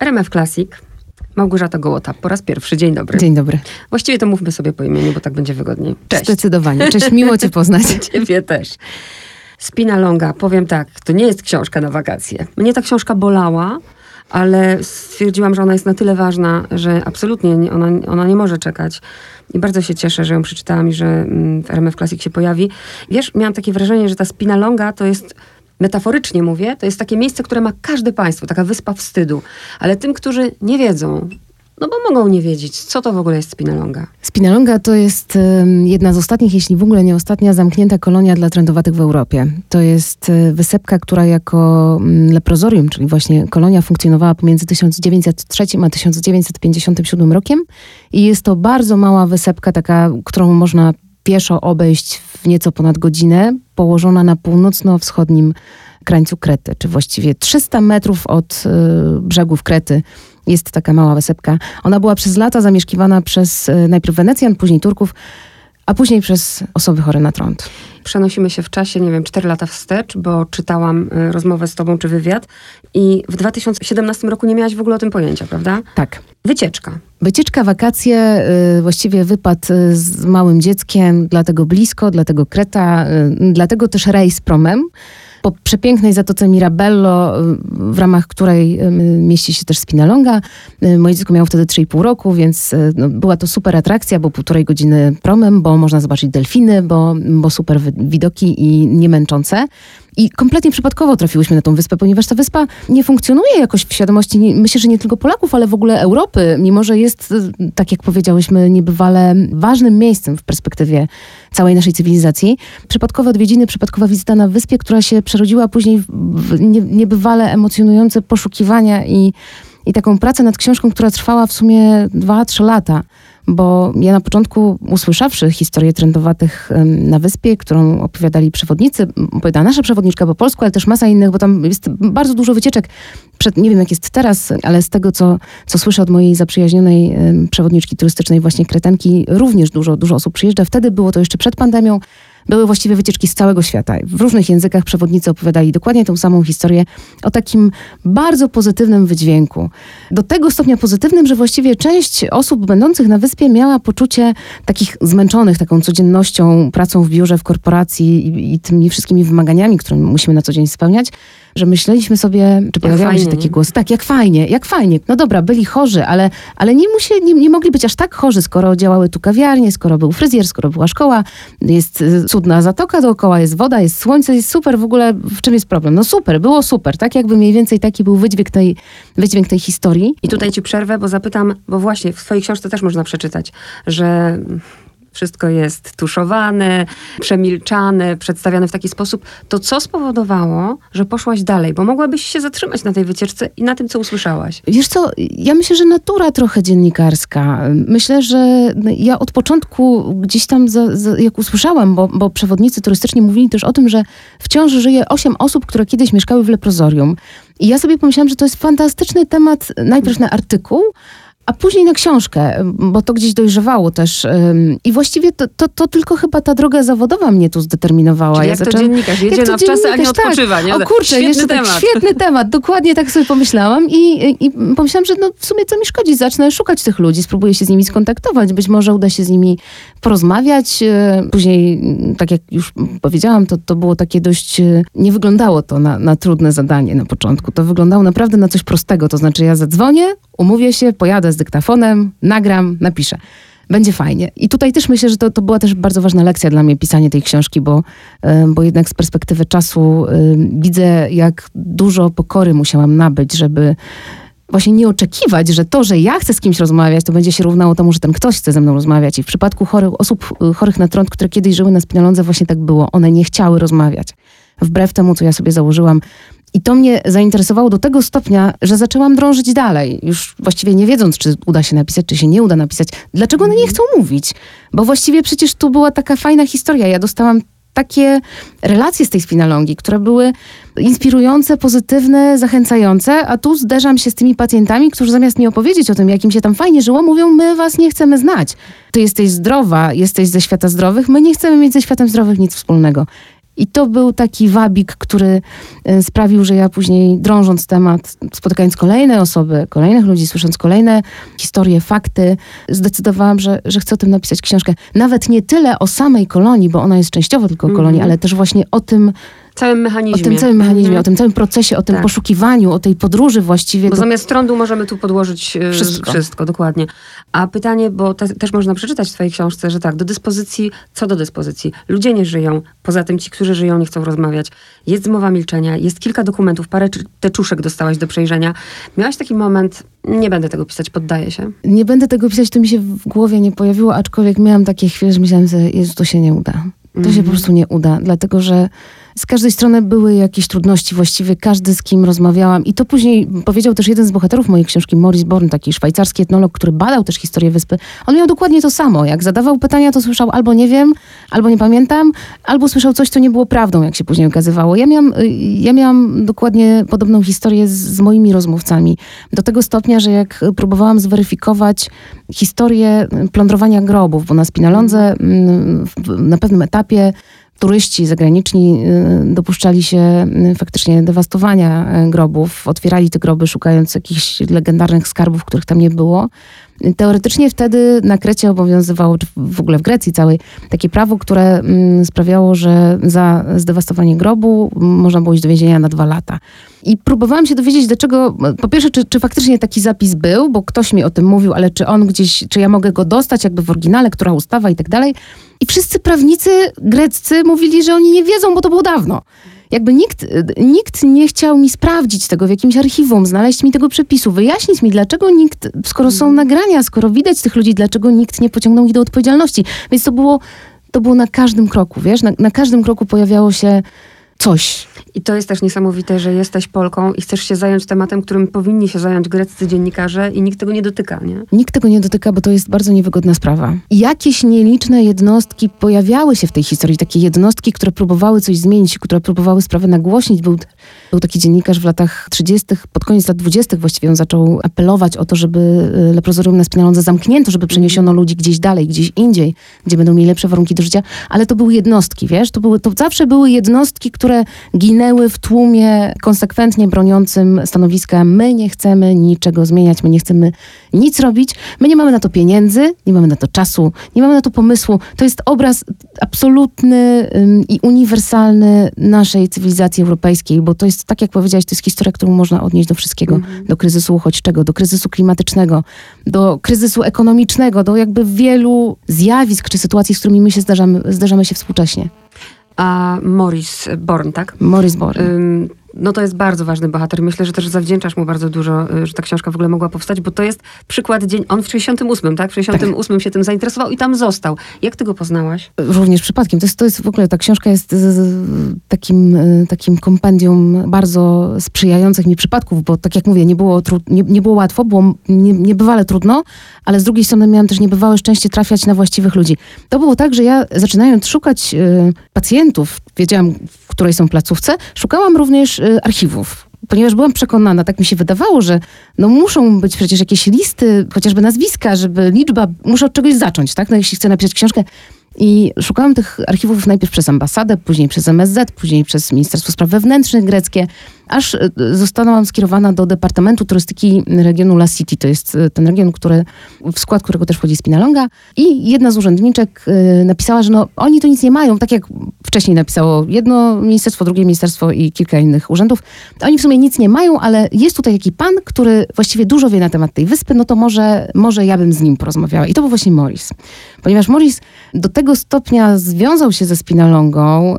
RMF Classic. Małgorzata Gołota, po raz pierwszy. Dzień dobry. Dzień dobry. Właściwie to mówmy sobie po imieniu, bo tak będzie wygodniej. Cześć. Zdecydowanie. Cześć, miło cię poznać. Ciebie też. Spina Longa, powiem tak, to nie jest książka na wakacje. Mnie ta książka bolała, ale stwierdziłam, że ona jest na tyle ważna, że absolutnie nie, ona, ona nie może czekać. I bardzo się cieszę, że ją przeczytałam i że mm, w RMF Classic się pojawi. Wiesz, miałam takie wrażenie, że ta Spina Longa to jest metaforycznie mówię, to jest takie miejsce, które ma każde państwo, taka wyspa wstydu. Ale tym, którzy nie wiedzą, no bo mogą nie wiedzieć, co to w ogóle jest Spinalonga. Spinalonga to jest jedna z ostatnich, jeśli w ogóle nie ostatnia, zamknięta kolonia dla trendowatych w Europie. To jest y, wysepka, która jako um, leprozorium, czyli właśnie kolonia funkcjonowała pomiędzy 1903 a 1957 rokiem i jest to bardzo mała wysepka, taka, którą można pieszo obejść w nieco ponad godzinę, położona na północno-wschodnim krańcu Krety, czy właściwie 300 metrów od y, brzegów Krety jest taka mała wysepka. Ona była przez lata zamieszkiwana przez y, najpierw Wenecjan, później Turków, a później przez osoby chore na trąd. Przenosimy się w czasie, nie wiem, 4 lata wstecz, bo czytałam y, rozmowę z tobą czy wywiad i w 2017 roku nie miałaś w ogóle o tym pojęcia, prawda? Tak. Wycieczka. Wycieczka, wakacje, y, właściwie wypad y, z małym dzieckiem, dlatego blisko, dlatego Kreta, dlatego też rejs promem. Po przepięknej zatoce Mirabello, w ramach której mieści się też Spinalonga. Moje dziecko miało wtedy 3,5 roku, więc y, no, była to super atrakcja, bo półtorej godziny promem, bo można zobaczyć delfiny, bo, bo super widoki i niemęczące. I kompletnie przypadkowo trafiłyśmy na tą wyspę, ponieważ ta wyspa nie funkcjonuje jakoś w świadomości, myślę, że nie tylko Polaków, ale w ogóle Europy, mimo że jest, y, tak jak powiedziałyśmy, niebywale ważnym miejscem w perspektywie całej naszej cywilizacji. Przypadkowe odwiedziny, przypadkowa wizyta na wyspie, która się przerodziła później w- w nie, niebywale emocjonujące poszukiwania i, i taką pracę nad książką, która trwała w sumie 2-3 lata bo ja na początku usłyszawszy historię trendowatych na wyspie, którą opowiadali przewodnicy, opowiadała nasza przewodniczka po polsku, ale też masa innych, bo tam jest bardzo dużo wycieczek. Przed, nie wiem jak jest teraz, ale z tego, co, co słyszę od mojej zaprzyjaźnionej przewodniczki turystycznej właśnie Kretenki, również dużo, dużo osób przyjeżdża. Wtedy było to jeszcze przed pandemią. Były właściwie wycieczki z całego świata. W różnych językach przewodnicy opowiadali dokładnie tą samą historię o takim bardzo pozytywnym wydźwięku. Do tego stopnia pozytywnym, że właściwie część osób będących na wyspie miała poczucie takich zmęczonych taką codziennością, pracą w biurze, w korporacji i, i tymi wszystkimi wymaganiami, które musimy na co dzień spełniać, że myśleliśmy sobie, czy pojawiały się takie głosy, tak, jak fajnie, jak fajnie. No dobra, byli chorzy, ale, ale nie, musieli, nie, nie mogli być aż tak chorzy, skoro działały tu kawiarnie, skoro był fryzjer, skoro była szkoła, jest y, cudna zatoka dookoła, jest woda, jest słońce, jest super, w ogóle w czym jest problem? No super, było super, tak jakby mniej więcej taki był wydźwięk tej, wydźwięk tej historii. I tutaj ci przerwę, bo zapytam, bo właśnie w swojej książce też można przeczytać, że wszystko jest tuszowane, przemilczane, przedstawiane w taki sposób. To co spowodowało, że poszłaś dalej? Bo mogłabyś się zatrzymać na tej wycieczce i na tym, co usłyszałaś. Wiesz co, ja myślę, że natura trochę dziennikarska. Myślę, że ja od początku gdzieś tam, za, za, jak usłyszałam, bo, bo przewodnicy turystyczni mówili też o tym, że wciąż żyje osiem osób, które kiedyś mieszkały w leprozorium. I ja sobie pomyślałam, że to jest fantastyczny temat najpierw na artykuł, a później na książkę, bo to gdzieś dojrzewało też. I właściwie to, to, to tylko chyba ta droga zawodowa mnie tu zdeterminowała. Czyli ja jak to dziennikarz, jedzie jak to na wczasy, a nie dziennikarz, odpoczywa. Tak. Nie? O kurczę, Świetny jeszcze temat. tak świetny temat. Dokładnie tak sobie pomyślałam i, i pomyślałam, że no w sumie co mi szkodzi, zacznę szukać tych ludzi, spróbuję się z nimi skontaktować, być może uda się z nimi porozmawiać. E, Później, m, tak jak już powiedziałam, to, to było takie dość, e, nie wyglądało to na, na trudne zadanie na początku. To wyglądało naprawdę na coś prostego, to znaczy ja zadzwonię, umówię się, pojadę z dyktafonem, nagram, napiszę będzie fajnie. I tutaj też myślę, że to, to była też bardzo ważna lekcja dla mnie, pisanie tej książki, bo, bo jednak z perspektywy czasu widzę, jak dużo pokory musiałam nabyć, żeby właśnie nie oczekiwać, że to, że ja chcę z kimś rozmawiać, to będzie się równało temu, że ten ktoś chce ze mną rozmawiać. I w przypadku chorych, osób y, chorych na trąd, które kiedyś żyły na spinalądze, właśnie tak było. One nie chciały rozmawiać. Wbrew temu, co ja sobie założyłam. I to mnie zainteresowało do tego stopnia, że zaczęłam drążyć dalej, już właściwie nie wiedząc, czy uda się napisać, czy się nie uda napisać. Dlaczego one nie chcą mówić? Bo właściwie przecież tu była taka fajna historia. Ja dostałam takie relacje z tej spinalongi, które były inspirujące, pozytywne, zachęcające, a tu zderzam się z tymi pacjentami, którzy zamiast mi opowiedzieć o tym, jak im się tam fajnie żyło, mówią, my was nie chcemy znać. Ty jesteś zdrowa, jesteś ze świata zdrowych, my nie chcemy mieć ze światem zdrowych nic wspólnego. I to był taki wabik, który e, sprawił, że ja później drążąc temat, spotykając kolejne osoby, kolejnych ludzi, słysząc kolejne historie, fakty, zdecydowałam, że, że chcę o tym napisać książkę. Nawet nie tyle o samej kolonii, bo ona jest częściowo tylko o kolonii, mm -hmm. ale też właśnie o tym, całym mechanizmie. O tym całym mechanizmie, mhm. o tym całym procesie, o tym tak. poszukiwaniu, o tej podróży właściwie. Bo do... zamiast trądu możemy tu podłożyć e, wszystko. wszystko, dokładnie. A pytanie, bo te, też można przeczytać w twojej książce, że tak, do dyspozycji, co do dyspozycji? Ludzie nie żyją, poza tym ci, którzy żyją, nie chcą rozmawiać. Jest zmowa milczenia, jest kilka dokumentów, parę teczuszek dostałaś do przejrzenia. Miałaś taki moment, nie będę tego pisać, poddaję się. Nie będę tego pisać, to mi się w głowie nie pojawiło, aczkolwiek miałam takie chwile, że myślałam, że Jezu, to się nie uda. To mm -hmm. się po mhm. prostu nie uda, dlatego że z każdej strony były jakieś trudności, właściwie każdy z kim rozmawiałam. I to później powiedział też jeden z bohaterów mojej książki, Maurice Born, taki szwajcarski etnolog, który badał też historię wyspy. On miał dokładnie to samo. Jak zadawał pytania, to słyszał albo nie wiem, albo nie pamiętam, albo słyszał coś, co nie było prawdą, jak się później okazywało. Ja miałam, ja miałam dokładnie podobną historię z, z moimi rozmówcami. Do tego stopnia, że jak próbowałam zweryfikować historię plądrowania grobów, bo na Spinalondze mm, na pewnym etapie turyści zagraniczni y, dopuszczali się y, faktycznie dewastowania y, grobów, otwierali te groby szukając jakichś legendarnych skarbów, których tam nie było. Teoretycznie wtedy na Krecie obowiązywało, czy w ogóle w Grecji całej, takie prawo, które mm, sprawiało, że za zdewastowanie grobu można było iść do więzienia na dwa lata. I próbowałam się dowiedzieć, dlaczego, po pierwsze, czy, czy faktycznie taki zapis był, bo ktoś mi o tym mówił, ale czy on gdzieś, czy ja mogę go dostać jakby w oryginale, która ustawa i tak dalej. I wszyscy prawnicy greccy mówili, że oni nie wiedzą, bo to było dawno. Jakby nikt, nikt nie chciał mi sprawdzić tego w jakimś archiwum, znaleźć mi tego przepisu, wyjaśnić mi, dlaczego nikt, skoro są nagrania, skoro widać tych ludzi, dlaczego nikt nie pociągnął ich do odpowiedzialności. Więc to było, to było na każdym kroku, wiesz, na, na każdym kroku pojawiało się coś. I to jest też niesamowite, że jesteś Polką i chcesz się zająć tematem, którym powinni się zająć greccy dziennikarze i nikt tego nie dotyka, nie? Nikt tego nie dotyka, bo to jest bardzo niewygodna sprawa. Jakieś nieliczne jednostki pojawiały się w tej historii, takie jednostki, które próbowały coś zmienić, które próbowały sprawę nagłośnić. Był, był taki dziennikarz w latach 30., pod koniec lat 20. właściwie on zaczął apelować o to, żeby y, leprozorium na Spinalondze zamknięto, żeby przeniesiono ludzi gdzieś dalej, gdzieś indziej, gdzie będą mieli lepsze warunki do życia, ale to były jednostki, wiesz? To, były, to zawsze były jednostki, które ginęły stanęły w tłumie konsekwentnie broniącym stanowiska my nie chcemy niczego zmieniać, my nie chcemy nic robić, my nie mamy na to pieniędzy, nie mamy na to czasu, nie mamy na to pomysłu. To jest obraz absolutny i uniwersalny naszej cywilizacji europejskiej, bo to jest, tak jak powiedziałaś, to jest historia, którą można odnieść do wszystkiego, mhm. do kryzysu uchodźczego, do kryzysu klimatycznego, do kryzysu ekonomicznego, do jakby wielu zjawisk czy sytuacji, z którymi my się zdarzamy, zdarzamy się współcześnie a Morris Born, tak? Morris Born no to jest bardzo ważny bohater. Myślę, że też zawdzięczasz mu bardzo dużo, y, że ta książka w ogóle mogła powstać, bo to jest przykład dzień. On w 68, tak? W 68 tak. się tym zainteresował i tam został. Jak ty go poznałaś? Również przypadkiem. To jest, to jest w ogóle, ta książka jest takim, y, takim kompendium bardzo sprzyjających mi przypadków, bo tak jak mówię, nie było, nie, nie było łatwo, było nie, niebywale trudno, ale z drugiej strony miałam też niebywałe szczęście trafiać na właściwych ludzi. To było tak, że ja zaczynając szukać y, pacjentów, wiedziałam, której są placówce, szukałam również y, archiwów ponieważ byłam przekonana, tak mi się wydawało, że no muszą być przecież jakieś listy, chociażby nazwiska, żeby liczba, muszę od czegoś zacząć, tak? No jeśli chcę napisać książkę. I szukałam tych archiwów najpierw przez ambasadę, później przez MSZ, później przez Ministerstwo Spraw Wewnętrznych greckie aż e, zostałam skierowana do Departamentu Turystyki regionu La City. To jest e, ten region, który, w skład którego też wchodzi Spinalonga. I jedna z urzędniczek e, napisała, że no, oni to nic nie mają, tak jak wcześniej napisało jedno ministerstwo, drugie ministerstwo i kilka innych urzędów. Oni w sumie nic nie mają, ale jest tutaj jakiś pan, który właściwie dużo wie na temat tej wyspy, no to może, może ja bym z nim porozmawiała. I to był właśnie Morris. Ponieważ Morris do tego stopnia związał się ze Spinalongą,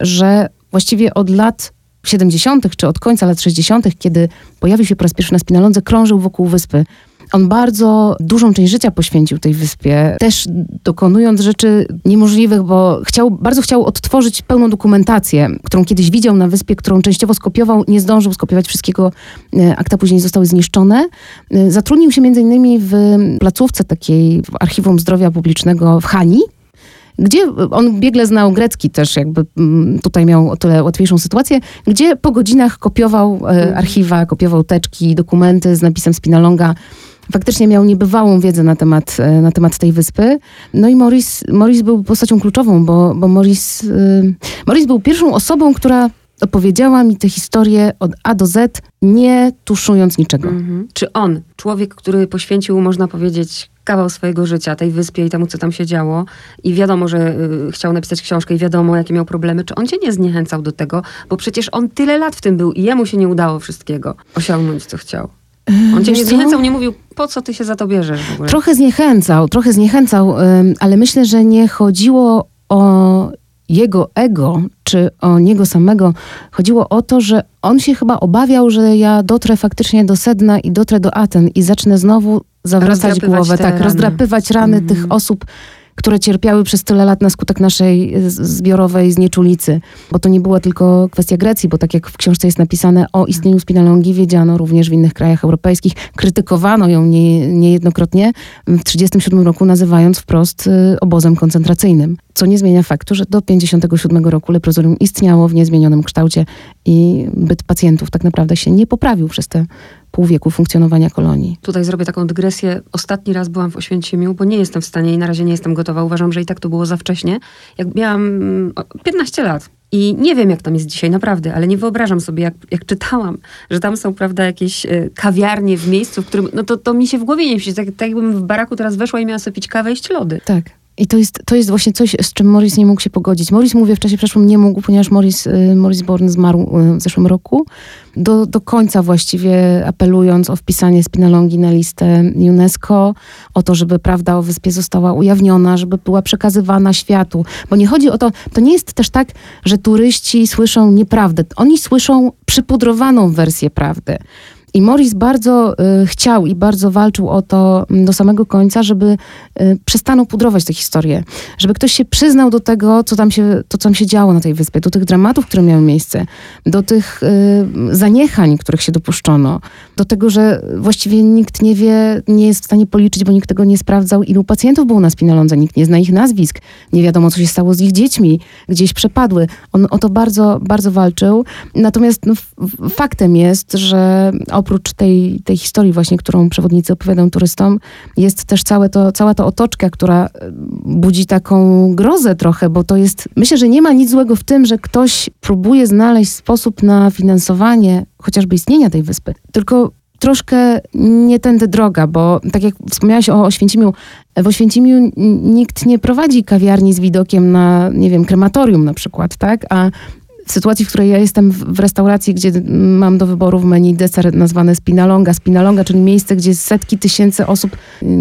że właściwie od lat 70., czy od końca lat 60., kiedy pojawił się po raz pierwszy na Spinalondze, krążył wokół wyspy. On bardzo dużą część życia poświęcił tej wyspie, też dokonując rzeczy niemożliwych, bo chciał, bardzo chciał odtworzyć pełną dokumentację, którą kiedyś widział na wyspie, którą częściowo skopiował, nie zdążył skopiować wszystkiego, e, akta później zostały zniszczone. E, zatrudnił się między innymi w placówce takiej w Archiwum Zdrowia Publicznego w Hani, gdzie on biegle znał grecki też, jakby mm, tutaj miał o tyle łatwiejszą sytuację, gdzie po godzinach kopiował e, mhm. archiwa, kopiował teczki, dokumenty z napisem Spinalonga faktycznie miał niebywałą wiedzę na temat, e, na temat tej wyspy. No i Morris, Morris był postacią kluczową, bo, bo Morris, yy, Morris był pierwszą osobą, która opowiedziała mi tę historię od A do Z, nie tuszując niczego. Mhm. Czy on, człowiek, który poświęcił, można powiedzieć, kawał swojego życia tej wyspie i temu, co tam się działo i wiadomo, że y, chciał napisać książkę i wiadomo, jakie miał problemy, czy on cię nie zniechęcał do tego? Bo przecież on tyle lat w tym był i jemu się nie udało wszystkiego osiągnąć, co chciał. On cię nie zniechęcał, nie mówił, po co ty się za to bierzesz w ogóle? Trochę zniechęcał, trochę zniechęcał, ale myślę, że nie chodziło o jego ego, czy o niego samego. Chodziło o to, że on się chyba obawiał, że ja dotrę faktycznie do sedna i dotrę do Aten i zacznę znowu zawracać głowę, tak, rany. rozdrapywać rany mm. tych osób, które cierpiały przez tyle lat na skutek naszej zbiorowej znieczulicy. Bo to nie była tylko kwestia Grecji, bo tak jak w książce jest napisane o istnieniu spinalongi, wiedziano również w innych krajach europejskich. Krytykowano ją nie, niejednokrotnie w 1937 roku, nazywając wprost y, obozem koncentracyjnym. Co nie zmienia faktu, że do 1957 roku leprozorium istniało w niezmienionym kształcie i byt pacjentów tak naprawdę się nie poprawił przez te pół wieku funkcjonowania kolonii. Tutaj zrobię taką dygresję. Ostatni raz byłam w Oświęcimiu, bo nie jestem w stanie i na razie nie jestem gotowa. Uważam, że i tak to było za wcześnie. Jak miałam 15 lat. I nie wiem, jak tam jest dzisiaj, naprawdę, ale nie wyobrażam sobie, jak, jak czytałam, że tam są, prawda, jakieś y, kawiarnie w miejscu, w którym, no to, to mi się w głowie nie mieści. Tak, tak jakbym w baraku teraz weszła i miała sobie pić kawę i lody. Tak. I to jest, to jest właśnie coś, z czym Morris nie mógł się pogodzić. Morris, mówię, w czasie przeszłym nie mógł, ponieważ Morris, y, Morris Bourne zmarł y, w zeszłym roku. Do, do końca właściwie apelując o wpisanie Spinalongi na listę UNESCO, o to, żeby prawda o wyspie została ujawniona, żeby była przekazywana światu. Bo nie chodzi o to, to nie jest też tak, że turyści słyszą nieprawdę. Oni słyszą przypudrowaną wersję prawdy. I Morris bardzo y, chciał i bardzo walczył o to mm, do samego końca, żeby y, przestano pudrować tę historię. Żeby ktoś się przyznał do tego, co tam się, to, co tam się działo na tej wyspie, do tych dramatów, które miały miejsce, do tych y, zaniechań, których się dopuszczono, do tego, że właściwie nikt nie wie, nie jest w stanie policzyć, bo nikt tego nie sprawdzał, ilu pacjentów było na spinalądze, nikt nie zna ich nazwisk, nie wiadomo, co się stało z ich dziećmi, gdzieś przepadły. On o to bardzo, bardzo walczył. Natomiast no, faktem jest, że oprócz tej, tej historii właśnie, którą przewodnicy opowiadają turystom, jest też całe to, cała ta otoczka, która e, budzi taką grozę trochę, bo to jest, myślę, że nie ma nic złego w tym, że ktoś próbuje znaleźć sposób na finansowanie chociażby istnienia tej wyspy. Tylko troszkę nie tędy droga, bo tak jak wspomniałaś o Oświęcimiu, w Oświęcimiu nikt nie prowadzi kawiarni z widokiem na, nie wiem, krematorium na przykład, tak? A w sytuacji, w której ja jestem w restauracji, gdzie mam do wyboru w menu deser nazwane spinalonga, spinalonga, czyli miejsce, gdzie setki tysięcy osób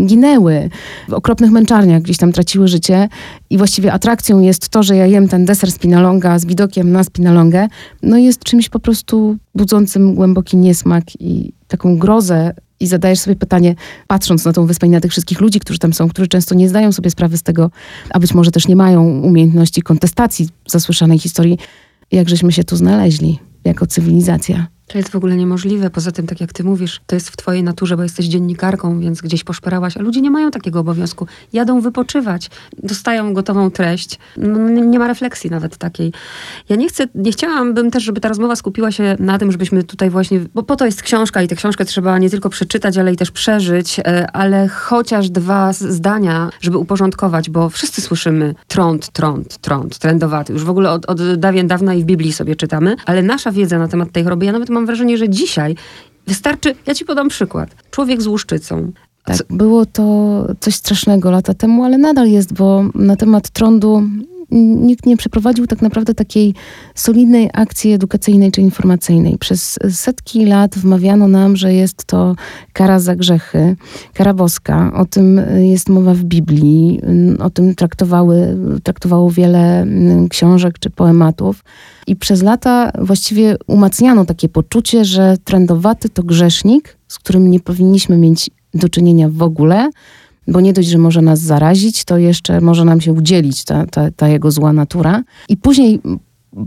ginęły, w okropnych męczarniach gdzieś tam traciły życie. I właściwie atrakcją jest to, że ja jem ten deser spinalonga z widokiem na spinalongę, no jest czymś po prostu budzącym głęboki niesmak i taką grozę. I zadajesz sobie pytanie, patrząc na tą wyspę i na tych wszystkich ludzi, którzy tam są, którzy często nie zdają sobie sprawy z tego, a być może też nie mają umiejętności kontestacji zasłyszanej historii, jak żeśmy się tu znaleźli jako cywilizacja. To jest w ogóle niemożliwe. Poza tym, tak jak ty mówisz, to jest w twojej naturze, bo jesteś dziennikarką, więc gdzieś poszperałaś, a ludzie nie mają takiego obowiązku. Jadą wypoczywać, dostają gotową treść. No, nie ma refleksji nawet takiej. Ja nie chcę, nie chciałabym też, żeby ta rozmowa skupiła się na tym, żebyśmy tutaj właśnie, bo po to jest książka i tę książkę trzeba nie tylko przeczytać, ale i też przeżyć, e, ale chociaż dwa zdania, żeby uporządkować, bo wszyscy słyszymy trąd, trąd, trąd, trendowaty. Już w ogóle od, od dawien dawna i w Biblii sobie czytamy, ale nasza wiedza na temat tej choroby, ja nawet mam wrażenie, że dzisiaj wystarczy, ja ci podam przykład. Człowiek z łuszczycą. Tak, było to coś strasznego lata temu, ale nadal jest, bo na temat trądu nikt nie przeprowadził tak naprawdę takiej solidnej akcji edukacyjnej czy informacyjnej. Przez setki lat wmawiano nam, że jest to kara za grzechy, kara boska. O tym jest mowa w Biblii, o tym traktowały, traktowało wiele mm, książek czy poematów. I przez lata właściwie umacniano takie poczucie, że trendowaty to grzesznik, z którym nie powinniśmy mieć do czynienia w ogóle, bo nie dość, że może nas zarazić, to jeszcze może nam się udzielić ta, ta, ta jego zła natura. I później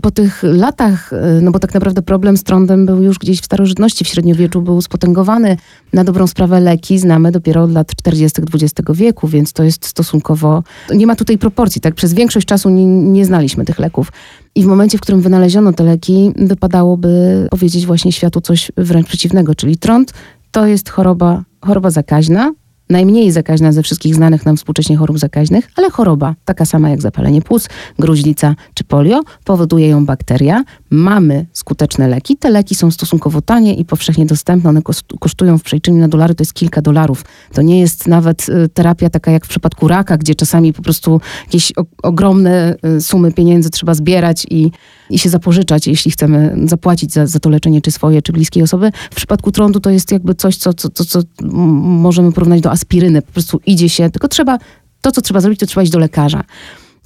po tych latach, y, no bo tak naprawdę problem z trądem był już gdzieś w starożytności, w średniowieczu był spotęgowany. Na dobrą sprawę leki znamy dopiero od lat 40. XX wieku, więc to jest stosunkowo... Nie ma tutaj proporcji, tak? Przez większość czasu nie, nie znaliśmy tych leków. I w momencie, w którym wynaleziono te leki, wypadałoby powiedzieć właśnie światu coś wręcz przeciwnego, czyli trąd to jest choroba choroba zakaźna, najmniej zakaźna ze wszystkich znanych nam współcześnie chorób zakaźnych, ale choroba, taka sama jak zapalenie płuc, gruźlica czy polio, powoduje ją bakteria. Mamy skuteczne leki. Te leki są stosunkowo tanie i powszechnie dostępne. One kosztują w przeliczeniu na dolary to jest kilka dolarów. To nie jest nawet y, terapia taka jak w przypadku raka, gdzie czasami po prostu jakieś ogromne y, sumy pieniędzy trzeba zbierać i, i się zapożyczać, jeśli chcemy zapłacić za, za to leczenie czy swoje, czy bliskiej osoby. W przypadku trądu to jest jakby coś, co, co, co, co możemy porównać do aspiryny. Po prostu idzie się, tylko trzeba, to co trzeba zrobić, to trzeba iść do lekarza.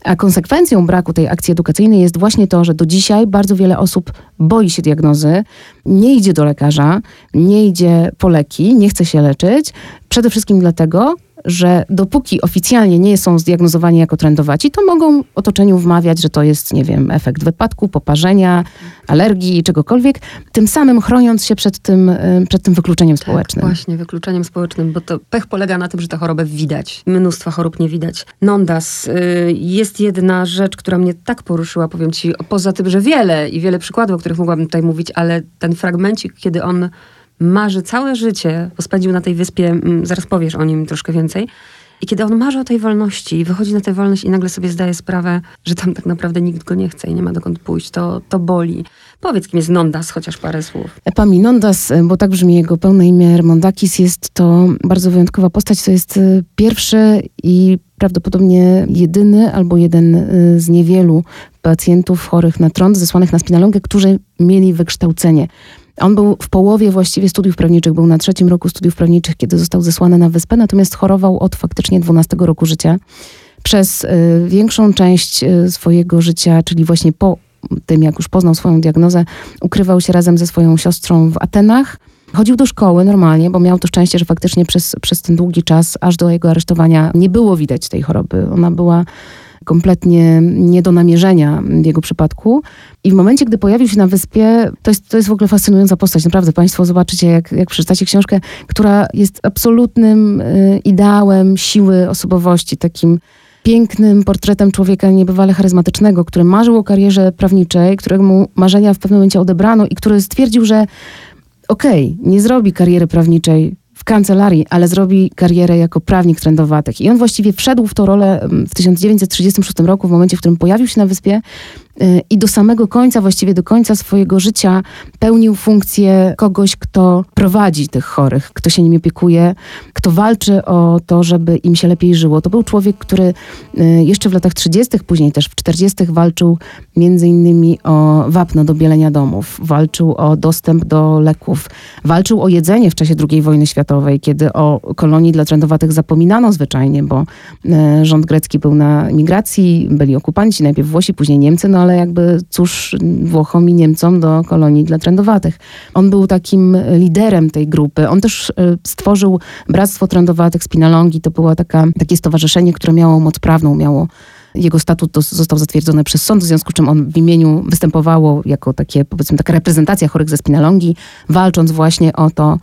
A konsekwencją braku tej akcji edukacyjnej jest właśnie to, że do dzisiaj bardzo wiele osób boi się diagnozy, nie idzie do lekarza, nie idzie po leki, nie chce się leczyć. Przede wszystkim dlatego, że dopóki oficjalnie nie są zdiagnozowani jako trendowaci, to mogą otoczeniu wmawiać, że to jest, nie wiem, efekt wypadku, poparzenia, alergii, czegokolwiek, tym samym chroniąc się przed tym, y, przed tym wykluczeniem tak, społecznym. Właśnie, wykluczeniem społecznym, bo to pech polega na tym, że tę chorobę widać. Mnóstwa chorób nie widać. Nondas. Y, jest jedna rzecz, która mnie tak poruszyła, powiem ci, poza tym, że wiele i wiele przykładów, o których mogłabym tutaj mówić, ale ten fragmencik, kiedy on marzy całe życie, bo spędził na tej wyspie, mm, zaraz powiesz o nim troszkę więcej. I kiedy on marzy o tej wolności i wychodzi na tę wolność i nagle sobie zdaje sprawę, że tam tak naprawdę nikt go nie chce i nie ma dokąd pójść, to, to boli. Powiedz, kim jest Nondas, chociaż parę słów. Epaminondas, bo tak brzmi jego pełne imię, Hermondakis, jest to bardzo wyjątkowa postać. To jest y, pierwszy i prawdopodobnie jedyny albo jeden y, z niewielu pacjentów chorych na trąd, zesłanych na spinalongę, którzy mieli wykształcenie on był w połowie właściwie studiów prawniczych, był na trzecim roku studiów prawniczych, kiedy został zesłany na wyspę, natomiast chorował od faktycznie 12 roku życia. Przez y, większą część y, swojego życia, czyli właśnie po tym, jak już poznał swoją diagnozę, ukrywał się razem ze swoją siostrą w Atenach. Chodził do szkoły normalnie, bo miał to szczęście, że faktycznie przez, przez ten długi czas, aż do jego aresztowania, nie było widać tej choroby. Ona była kompletnie nie do namierzenia w jego przypadku. I w momencie, gdy pojawił się na wyspie, to jest, to jest w ogóle fascynująca postać. Naprawdę Państwo zobaczycie, jak, jak przeczytacie książkę, która jest absolutnym y, ideałem siły osobowości, takim pięknym portretem człowieka niebywale charyzmatycznego, który marzył o karierze prawniczej, któremu marzenia w pewnym momencie odebrano i który stwierdził, że okej, okay, nie zrobi kariery prawniczej w kancelarii, ale zrobi karierę jako prawnik trendowatych. I on właściwie wszedł w tą rolę mm, w 1936 roku, w momencie, w którym pojawił się na wyspie i do samego końca, właściwie do końca swojego życia pełnił funkcję kogoś, kto prowadzi tych chorych, kto się nimi opiekuje, kto walczy o to, żeby im się lepiej żyło. To był człowiek, który y, jeszcze w latach 30., później też w 40. walczył między innymi o wapno do bielenia domów, walczył o dostęp do leków, walczył o jedzenie w czasie II wojny światowej, kiedy o kolonii dla trędowatych zapominano zwyczajnie, bo y, rząd grecki był na migracji, byli okupanci, najpierw Włosi, później Niemcy, no ale jakby cóż Włochom i Niemcom do kolonii dla trendowatych. On był takim liderem tej grupy. On też e, stworzył Bractwo Trendowatych Spinalongi. To było taka, takie stowarzyszenie, które miało moc prawną, miało jego statut został zatwierdzony przez sąd, w związku z czym on w imieniu występowało jako takie, powiedzmy, taka reprezentacja chorych ze spinalongi, walcząc właśnie o to,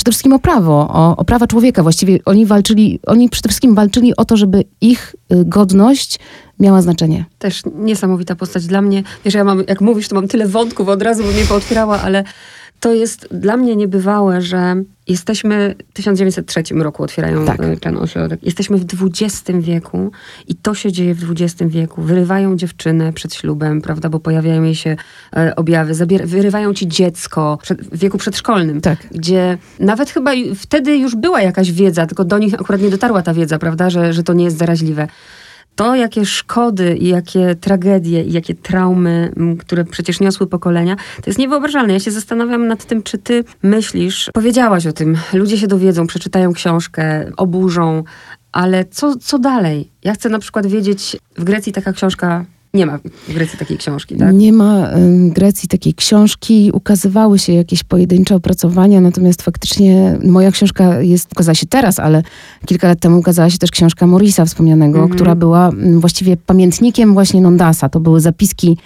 przede wszystkim o prawo, o, o, prawa człowieka. Właściwie oni walczyli, oni przede wszystkim walczyli o to, żeby ich y, godność miała znaczenie. Też niesamowita postać dla mnie. Wiesz, ja mam, jak mówisz, to mam tyle wątków, od razu bym je pootwierała, ale to jest dla mnie niebywałe, że jesteśmy w 1903 roku otwierają tak. E, ten ośrodek. Jesteśmy w XX wieku i to się dzieje w XX wieku. Wyrywają dziewczynę przed ślubem, prawda, bo pojawiają jej się e, objawy. Zabier wyrywają ci dziecko przed, w wieku przedszkolnym, tak. gdzie nawet chyba wtedy już była jakaś wiedza, tylko do nich akurat nie dotarła ta wiedza, prawda, że, że to nie jest zaraźliwe to, jakie szkody i jakie tragedie i jakie traumy, które przecież niosły pokolenia, to jest niewyobrażalne. Ja się zastanawiam nad tym, czy ty myślisz, powiedziałaś o tym, ludzie się dowiedzą, przeczytają książkę, oburzą, ale co, co dalej? Ja chcę na przykład wiedzieć, w Grecji taka książka nie ma w Grecji takiej książki, tak? Nie ma w Grecji takiej książki. Ukazywały się jakieś pojedyncze opracowania, natomiast faktycznie moja książka jest, ukazała się teraz, ale kilka lat temu ukazała się też książka Morisa wspomnianego, mhm. która była właściwie pamiętnikiem właśnie Nondasa. To były zapiski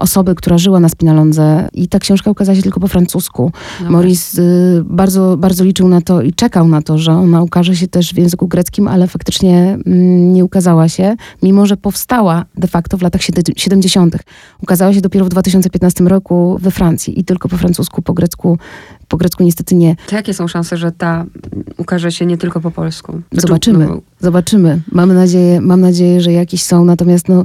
osoby, która żyła na Spinalondze i ta książka ukazała się tylko po francusku. No Maurice y, bardzo, bardzo liczył na to i czekał na to, że ona ukaże się też w języku greckim, ale faktycznie mm, nie ukazała się, mimo że powstała de facto w latach siedem- 70. Ukazała się dopiero w 2015 roku we Francji i tylko po francusku, po grecku, po grecku niestety nie. To jakie są szanse, że ta ukaże się nie tylko po polsku? Znaczy, Zobaczymy. no, Zobaczymy. Mam nadzieję, mam nadzieję, że jakieś są. Natomiast no,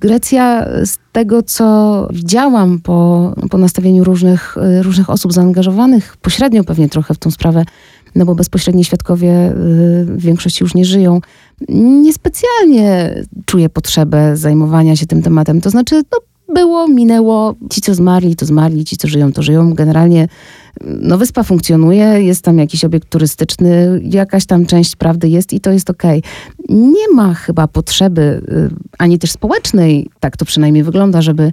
Grecja, z tego co widziałam po, po nastawieniu różnych, y, różnych osób zaangażowanych, pośrednio pewnie trochę w tą sprawę, no bo bezpośredni świadkowie y, w większości już nie żyją, niespecjalnie czuję potrzebę zajmowania się tym tematem. To znaczy, no, było, minęło. Ci, co zmarli, to zmarli, ci, co żyją, to żyją. Generalnie no, wyspa funkcjonuje, jest tam jakiś obiekt turystyczny, jakaś tam część prawdy jest i to jest okej. Nie ma chyba potrzeby, y, ani też społecznej, tak to przynajmniej wygląda, żeby,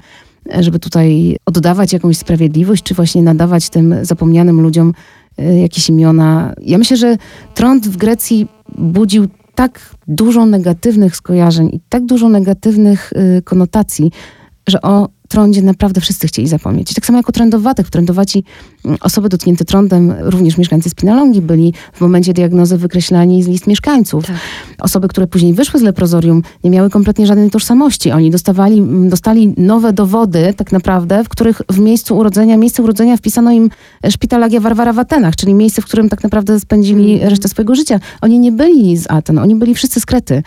żeby tutaj oddawać jakąś sprawiedliwość, czy właśnie nadawać tym zapomnianym ludziom y, jakieś imiona. Ja myślę, że trąd w Grecji budził tak dużo negatywnych skojarzeń i tak dużo negatywnych y, konotacji, że o trądzie naprawdę wszyscy chcieli zapomnieć. Tak samo jak o trędowatych. Trędowaci mm, osoby dotknięte trądem, również mieszkańcy Spinalongi, byli w momencie diagnozy wykreślani z list mieszkańców. Tak. Osoby, które później wyszły z leprozorium, nie miały kompletnie żadnej tożsamości. Oni dostawali, mm, dostali nowe dowody, tak naprawdę, w których w miejscu urodzenia, miejsce urodzenia wpisano im e, szpital Agia Warwara w Atenach, czyli miejsce, w którym tak naprawdę spędzili Mhm. resztę swojego życia. Oni nie byli z Aten, oni byli wszyscy z Krety.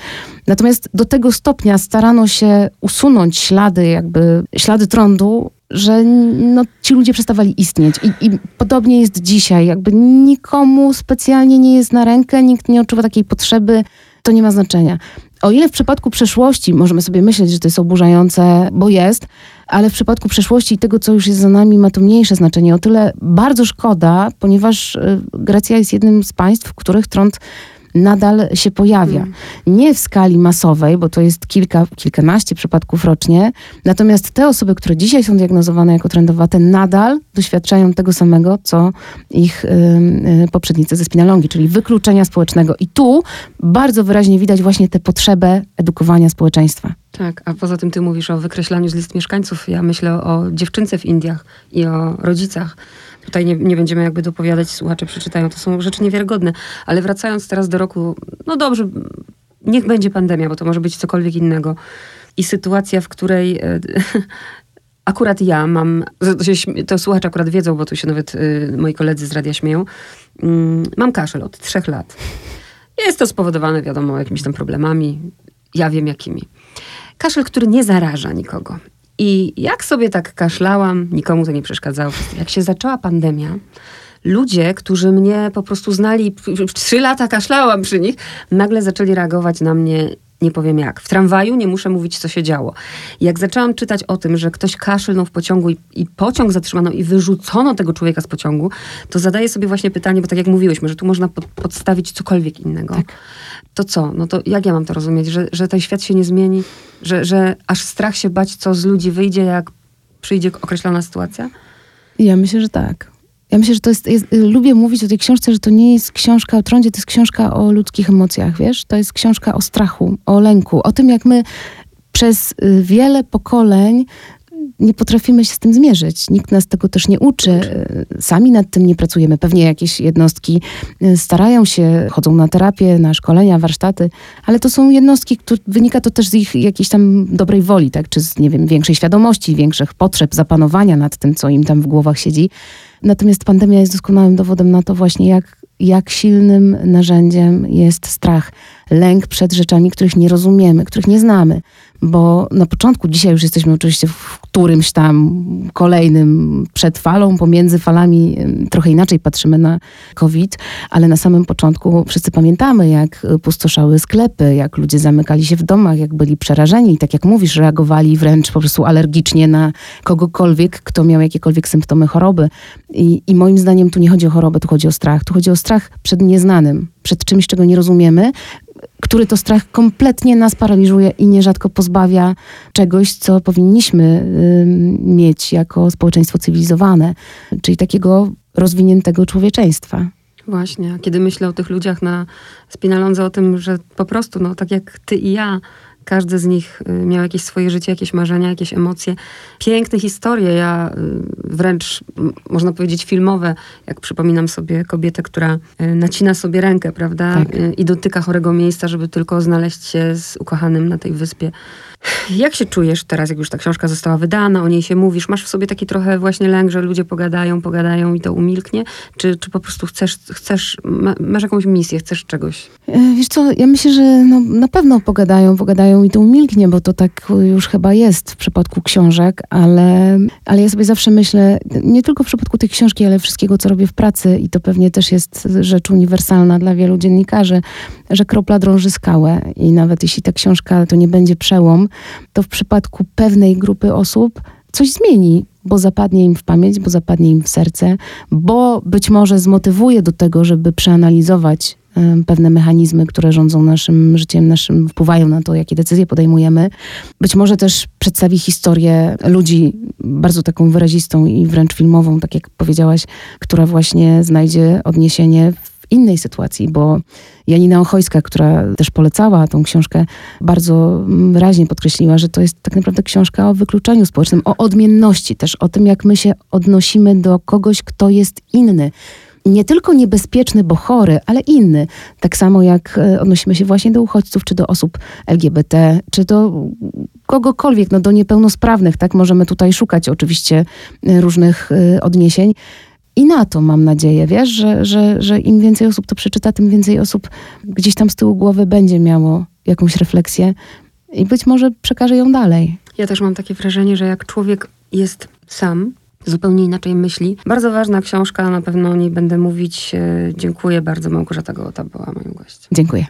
Natomiast do tego stopnia starano się usunąć ślady, jakby ślady trądu, że no, ci ludzie przestawali istnieć. I, I podobnie jest dzisiaj. Jakby nikomu specjalnie nie jest na rękę, nikt nie odczuwa takiej potrzeby, to nie ma znaczenia. O ile w przypadku przeszłości możemy sobie myśleć, że to jest oburzające, bo jest, ale w przypadku przeszłości i tego, co już jest za nami, ma to mniejsze znaczenie. O tyle bardzo szkoda, ponieważ y, Grecja jest jednym z państw, w których trąd nadal się pojawia. Nie w skali masowej, bo to jest kilka, kilkanaście przypadków rocznie. Natomiast te osoby, które dzisiaj są diagnozowane jako trędowate, nadal doświadczają tego samego, co ich y, poprzednicy ze spinalongi, czyli wykluczenia społecznego. I tu bardzo wyraźnie widać właśnie tę potrzebę edukowania społeczeństwa. Tak, a poza tym ty mówisz o wykreślaniu z list mieszkańców. Ja myślę o dziewczynce w Indiach i o rodzicach. Tutaj nie, nie będziemy jakby dopowiadać, słuchacze przeczytają. To są rzeczy niewiarygodne. Ale wracając teraz do roku, no dobrze, niech będzie pandemia, bo to może być cokolwiek innego. I sytuacja, w której e, akurat ja mam, to, słuchacze akurat wiedzą, bo tu się nawet y, moi koledzy z radia śmieją, Mm, mam kaszel od trzech lat. Jest to spowodowane, wiadomo, jakimiś tam problemami. Ja wiem jakimi. Kaszel, który nie zaraża nikogo. I jak sobie tak kaszlałam, nikomu to nie przeszkadzało. Jak się zaczęła pandemia, ludzie, którzy mnie po prostu znali, trzy lata kaszlałam przy nich, nagle zaczęli reagować na mnie nie powiem jak. W tramwaju nie muszę mówić, co się działo. Jak zaczęłam czytać o tym, że ktoś kaszlnął w pociągu i, i pociąg zatrzymano i wyrzucono tego człowieka z pociągu, to zadaję sobie właśnie pytanie, bo tak jak mówiłyśmy, że tu można pod, podstawić cokolwiek innego. To co? No to jak ja mam to rozumieć? Że, że ten świat się nie zmieni? Że, że aż strach się bać, co z ludzi wyjdzie, jak przyjdzie określona sytuacja? Ja myślę, że tak. Ja myślę, że to jest, jest. Lubię mówić o tej książce, że to nie jest książka o trądzie, to jest książka o ludzkich emocjach, wiesz? To jest książka o strachu, o lęku, o tym, jak my przez y, wiele pokoleń nie potrafimy się z tym zmierzyć. Nikt nas tego też nie uczy. Y, Sami nad tym nie pracujemy. Pewnie jakieś jednostki y, starają się, chodzą na terapię, na szkolenia, warsztaty, ale to są jednostki, które wynika to też z ich jakiejś tam dobrej woli, tak? Czy z, nie wiem, większej świadomości, większych potrzeb, zapanowania nad tym, co im tam w głowach siedzi. Natomiast pandemia jest doskonałym dowodem na to właśnie, jak, jak silnym narzędziem jest strach. Lęk przed rzeczami, których nie rozumiemy, których nie znamy. Bo na początku, dzisiaj już jesteśmy oczywiście w którymś tam kolejnym przed falą, pomiędzy falami trochę inaczej patrzymy na COVID, ale na samym początku wszyscy pamiętamy, jak y, pustoszały sklepy, jak ludzie zamykali się w domach, jak byli przerażeni i tak jak mówisz, reagowali wręcz po prostu alergicznie na kogokolwiek, kto miał jakiekolwiek symptomy choroby. I, I moim zdaniem tu nie chodzi o chorobę, tu chodzi o strach. Tu chodzi o strach przed nieznanym, przed czymś, czego nie rozumiemy, który to strach kompletnie nas paraliżuje i nierzadko pozbawia czegoś, co powinniśmy mieć jako społeczeństwo cywilizowane, czyli takiego rozwiniętego człowieczeństwa. Właśnie, a kiedy myślę o tych ludziach na Spinalondze, o tym, że po prostu, no tak jak ty i ja, Każdy z nich y, miał jakieś swoje życie, jakieś marzenia, jakieś emocje. Piękne historie, ja y, wręcz można powiedzieć filmowe, jak przypominam sobie kobietę, która y, nacina sobie rękę, prawda? Tak. I dotyka chorego miejsca, żeby tylko znaleźć się z ukochanym na tej wyspie. Jak się czujesz teraz, jak już ta książka została wydana, o niej się mówisz? Masz w sobie taki trochę właśnie lęk, że ludzie pogadają, pogadają i to umilknie? Czy, czy po prostu chcesz, chcesz masz jakąś misję, chcesz czegoś? E, wiesz co, ja myślę, że no, na pewno pogadają, pogadają i to umilknie, bo to tak już chyba jest w przypadku książek, ale, ale ja sobie zawsze myślę, nie tylko w przypadku tej książki, ale wszystkiego, co robię w pracy i to pewnie też jest rzecz uniwersalna dla wielu dziennikarzy, że kropla drąży skałę i nawet jeśli ta książka to nie będzie przełom, to w przypadku pewnej grupy osób coś zmieni, bo zapadnie im w pamięć, bo zapadnie im w serce, bo być może zmotywuje do tego, żeby przeanalizować pewne mechanizmy, które rządzą naszym życiem, naszym, wpływają na to, jakie decyzje podejmujemy. Być może też przedstawi historię ludzi bardzo taką wyrazistą i wręcz filmową, tak jak powiedziałaś, która właśnie znajdzie odniesienie innej sytuacji, bo Janina Ochojska, która też polecała tą książkę, bardzo wyraźnie podkreśliła, że to jest tak naprawdę książka o wykluczeniu społecznym, o odmienności też, o tym, jak my się odnosimy do kogoś, kto jest inny nie tylko niebezpieczny, bo chory, ale inny. Tak samo jak e, odnosimy się właśnie do uchodźców, czy do osób LGBT, czy do kogokolwiek, no do niepełnosprawnych, tak? Możemy tutaj szukać oczywiście e, różnych e, odniesień. I na to mam nadzieję, wiesz, że, że, że im więcej osób to przeczyta, tym więcej osób gdzieś tam z tyłu głowy będzie miało jakąś refleksję i być może przekaże ją dalej. Ja też mam takie wrażenie, że jak człowiek jest sam, zupełnie inaczej myśli. Bardzo ważna książka, na pewno o niej będę mówić. E, dziękuję bardzo. Małgorzata Gołota była moją gościem. Dziękuję.